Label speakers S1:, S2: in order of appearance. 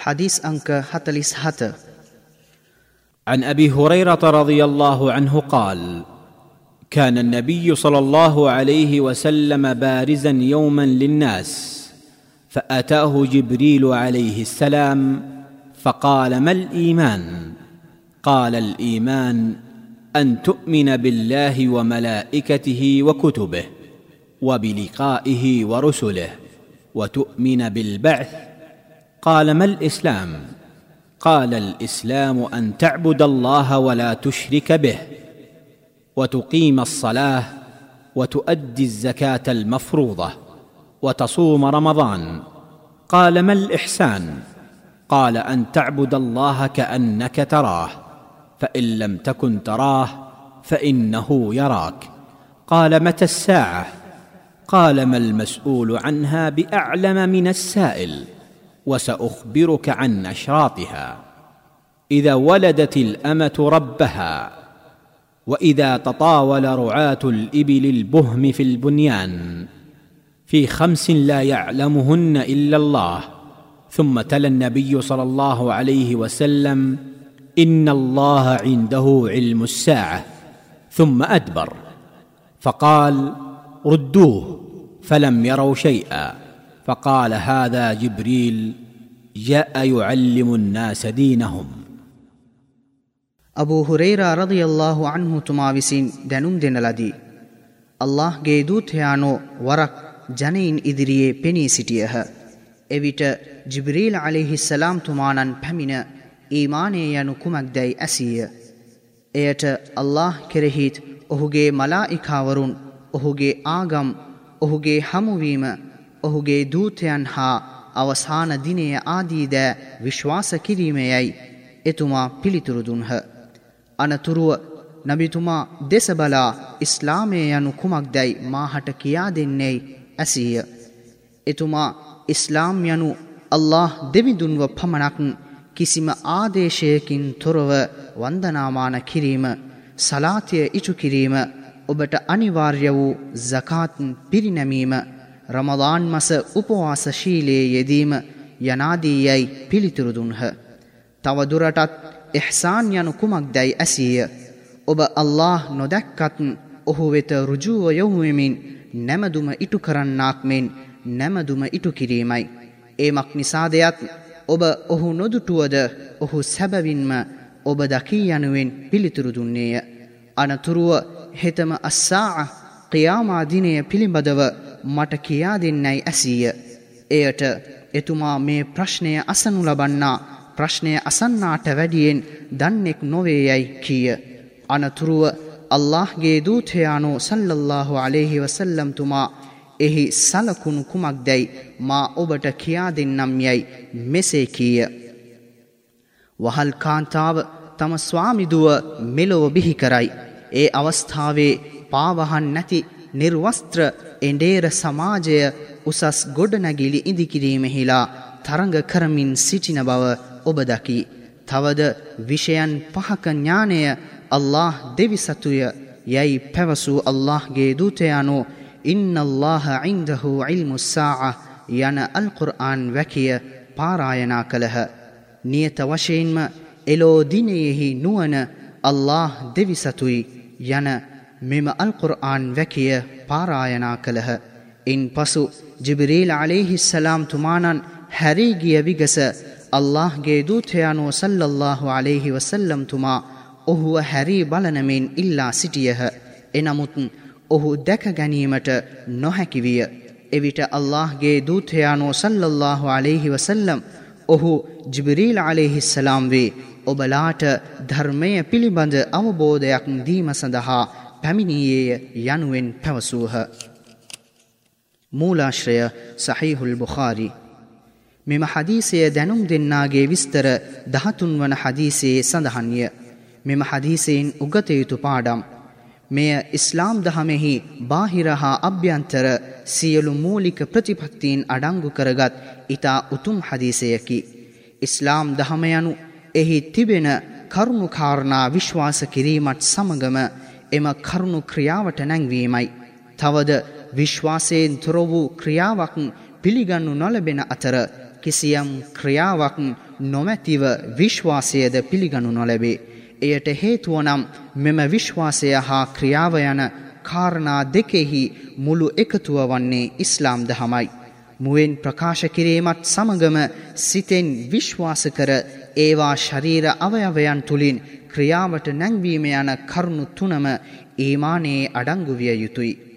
S1: حديث أنك هتلس هت
S2: عن أبي هريرة رضي الله عنه قال كان النبي صلى الله عليه وسلم بارزا يوما للناس فآتاه جبريل عليه السلام فقال ما الإيمان؟ قال الإيمان أن تؤمن بالله وملائكته وكتبه وبلقائه ورسله وتؤمن بالبعث قال ما الإسلام؟ قال الإسلام أن تعبد الله ولا تشرك به وتقيم الصلاة وتؤدي الزكاة المفروضة وتصوم رمضان. قال ما الإحسان؟ قال أن تعبد الله كأنك تراه فإن لم تكن تراه فإنه يراك. قال متى الساعة؟ قال ما المسؤول عنها بأعلم من السائل. وسأخبرك عن اشراطها إذا ولدت الأمة ربها وإذا تطاول رعاة الإبل البهم في البنيان في خمس لا يعلمهن إلا الله. ثم تلا النبي صلى الله عليه وسلم إن الله عنده علم الساعة. ثم أدبر. فقال ردوه فلم يروا شيئا. فقال هذا جبريل جاء يعلم الناس دينهم
S1: අබූ හුරේරා රදියල්ලාහු අන්හුතුමා විසින් දැනුම් දෙන ලදී. අල්لهගේ දූතයානෝ වරක් ජනයින් ඉදිරියේ පෙනී සිටියහ. එවිට ජිබිරීල් අලෙහි සලාම්තුමානන් පැමිණ ඊමානය යනු කුමක් දැයි ඇසීය. එයට අල්له කෙරෙහිත් ඔහුගේ මලා ඉකාවරුන් ඔහුගේ ආගම් ඔහුගේ හමුවීම ඔහුගේ දූතයන් හා අවසාන දිනය ආදීද විශ්වාස කිරීමයයි එතුමා පිළිතුරු දුන්හ. අනතුරුව නබිතුමා දෙස බලා ඉස්ලාමය යනු කුමක් දැයි මාහට කියා දෙන්නේයි ඇසීය. එතුමා ඉස්ලාම් යනු අල්له දෙවිදුන්ව පමණක් කිසිම ආදේශයකින් තොරව වන්දනාමාන කිරීම සලාතිය ඉටු කිරීම ඔබට අනිවාර්ය වූ සකාත් පිරිනැමීම රමදාන් මස උපවාසශීලයේ යෙදීම යනාදී යැයි පිළිතුරුදුන්හ. තවදුරටත් එහ්සාන් යනු කුමක් දැයි ඇසීය. ඔබ අල්له නොදැක්කත් ඔහු වෙත රුජුව යොමුුවමින් නැමදුම ඉටු කරන්නාක් මෙන් නැමදුම ඉටු කිරීමයි. ඒමක් නිසාදයත් ඔබ ඔහු නොදුටුවද ඔහු සැබවින්ම ඔබ දකී යනුවෙන් පිළිතුරු දුන්නේය. අනතුරුව හෙතම අස්සාහ ක්‍රියාමාදිනය පිළිබඳව මට කියා දෙන්නැයි ඇසීය. එයට එතුමා මේ ප්‍රශ්නය අසනු ලබන්නා ප්‍රශ්නය අසන්නාට වැඩියෙන් දන්නෙක් නොවේයැයි කියය. අනතුරුව අල්لهගේ දූතයානෝ සල්ලල්له අලෙහි වසල්ලම්තුමා එහි සලකුණු කුමක් දැයි මා ඔබට කියා දෙන්නම් යැයි මෙසේ කියය. වහල් කාන්තාව තම ස්වාමිදුව මෙලොව බිහි කරයි. ඒ අවස්ථාවේ පාවහන් නැති නිර්වස්ත්‍ර එඩේර සමාජය උසස් ගොඩනැගිලි ඉදිකිරීමෙහිලා තරඟ කරමින් සිටින බව ඔබදකි. තවද විෂයන් පහක ඥානය අල්له දෙවිසතුය යැයි පැවසූ අල්لهගේ දූතයානු ඉන්න අල්له ඉන්දහු ඉල්මුස්සාහ යන අල්කුර්ආන් වැකිය පාරායනා කළහ. නියත වශයෙන්ම එලෝදිනයෙහි නුවන අල්له දෙවිසතුයි යන මෙම අල්කුර්ආන් වැකිය පාරායනා කළහ. ඉන් පසු ජිබිරීල් අලෙහි සලාම් තුමානන් හැරීගිය විගස අල්لهගේ දූතයානෝ සල්ලල්له අලෙහි වසල්ලම් තුමා ඔහුව හැරී බලනමෙන් ඉල්ලා සිටියහ. එනමුතුන් ඔහු දැකගැනීමට නොහැකිවිය. එවිට අල්لهගේ දූතයානෝ සල්ලල්له අලෙහි වසල්ලම් ඔහු ජිබිරීල් අලෙහි සලාම් වේ ඔබලාට ධර්මය පිළිබඳ අවබෝධයක් දීම සඳහා පැමිණියේය යනුවෙන් පැවසූහ. මූලාශ්‍රය සහිහුල් බුඛාරි මෙම හදීසය දැනුම් දෙන්නාගේ විස්තර දහතුන් වන හදීසයේ සඳහන්ය. මෙම හදීසයෙන් උගතයුතු පාඩම්. මෙය ඉස්ලාම් දහමෙහි බාහිරහා අභ්‍යන්තර සියලු මූලික ප්‍රතිපත්තීන් අඩංගු කරගත් ඉතා උතුම් හදීසයකි. ඉස්ලාම් දහමයනු එහි තිබෙන කරුණුකාරණා විශ්වාස කිරීමත් සමගම එම කරුණු ක්‍රියාවට නැංවීමයි. තවද විශ්වාසයෙන් තොර වූ ක්‍රියාවක් පිළිගන්නු නොලබෙන අතර කිසියම් ක්‍රියාවක් නොමැතිව විශ්වාසයද පිළිගනු නොලැබේ. එයට හේතුවනම් මෙම විශ්වාසය හා ක්‍රියාව යන කාරණා දෙකෙහි මුළු එකතුව වන්නේ ඉස්ලාම් දහමයි. මුවෙන් ප්‍රකාශ කිරීමත් සමගම සිතෙන් විශ්වාස කර ඒවා ශරීර අවයවයන් තුළින් ක්‍රියාවට නැංවීම යන කරුණු තුනම ඒමානයේ අඩංගුවිය යුතුයි.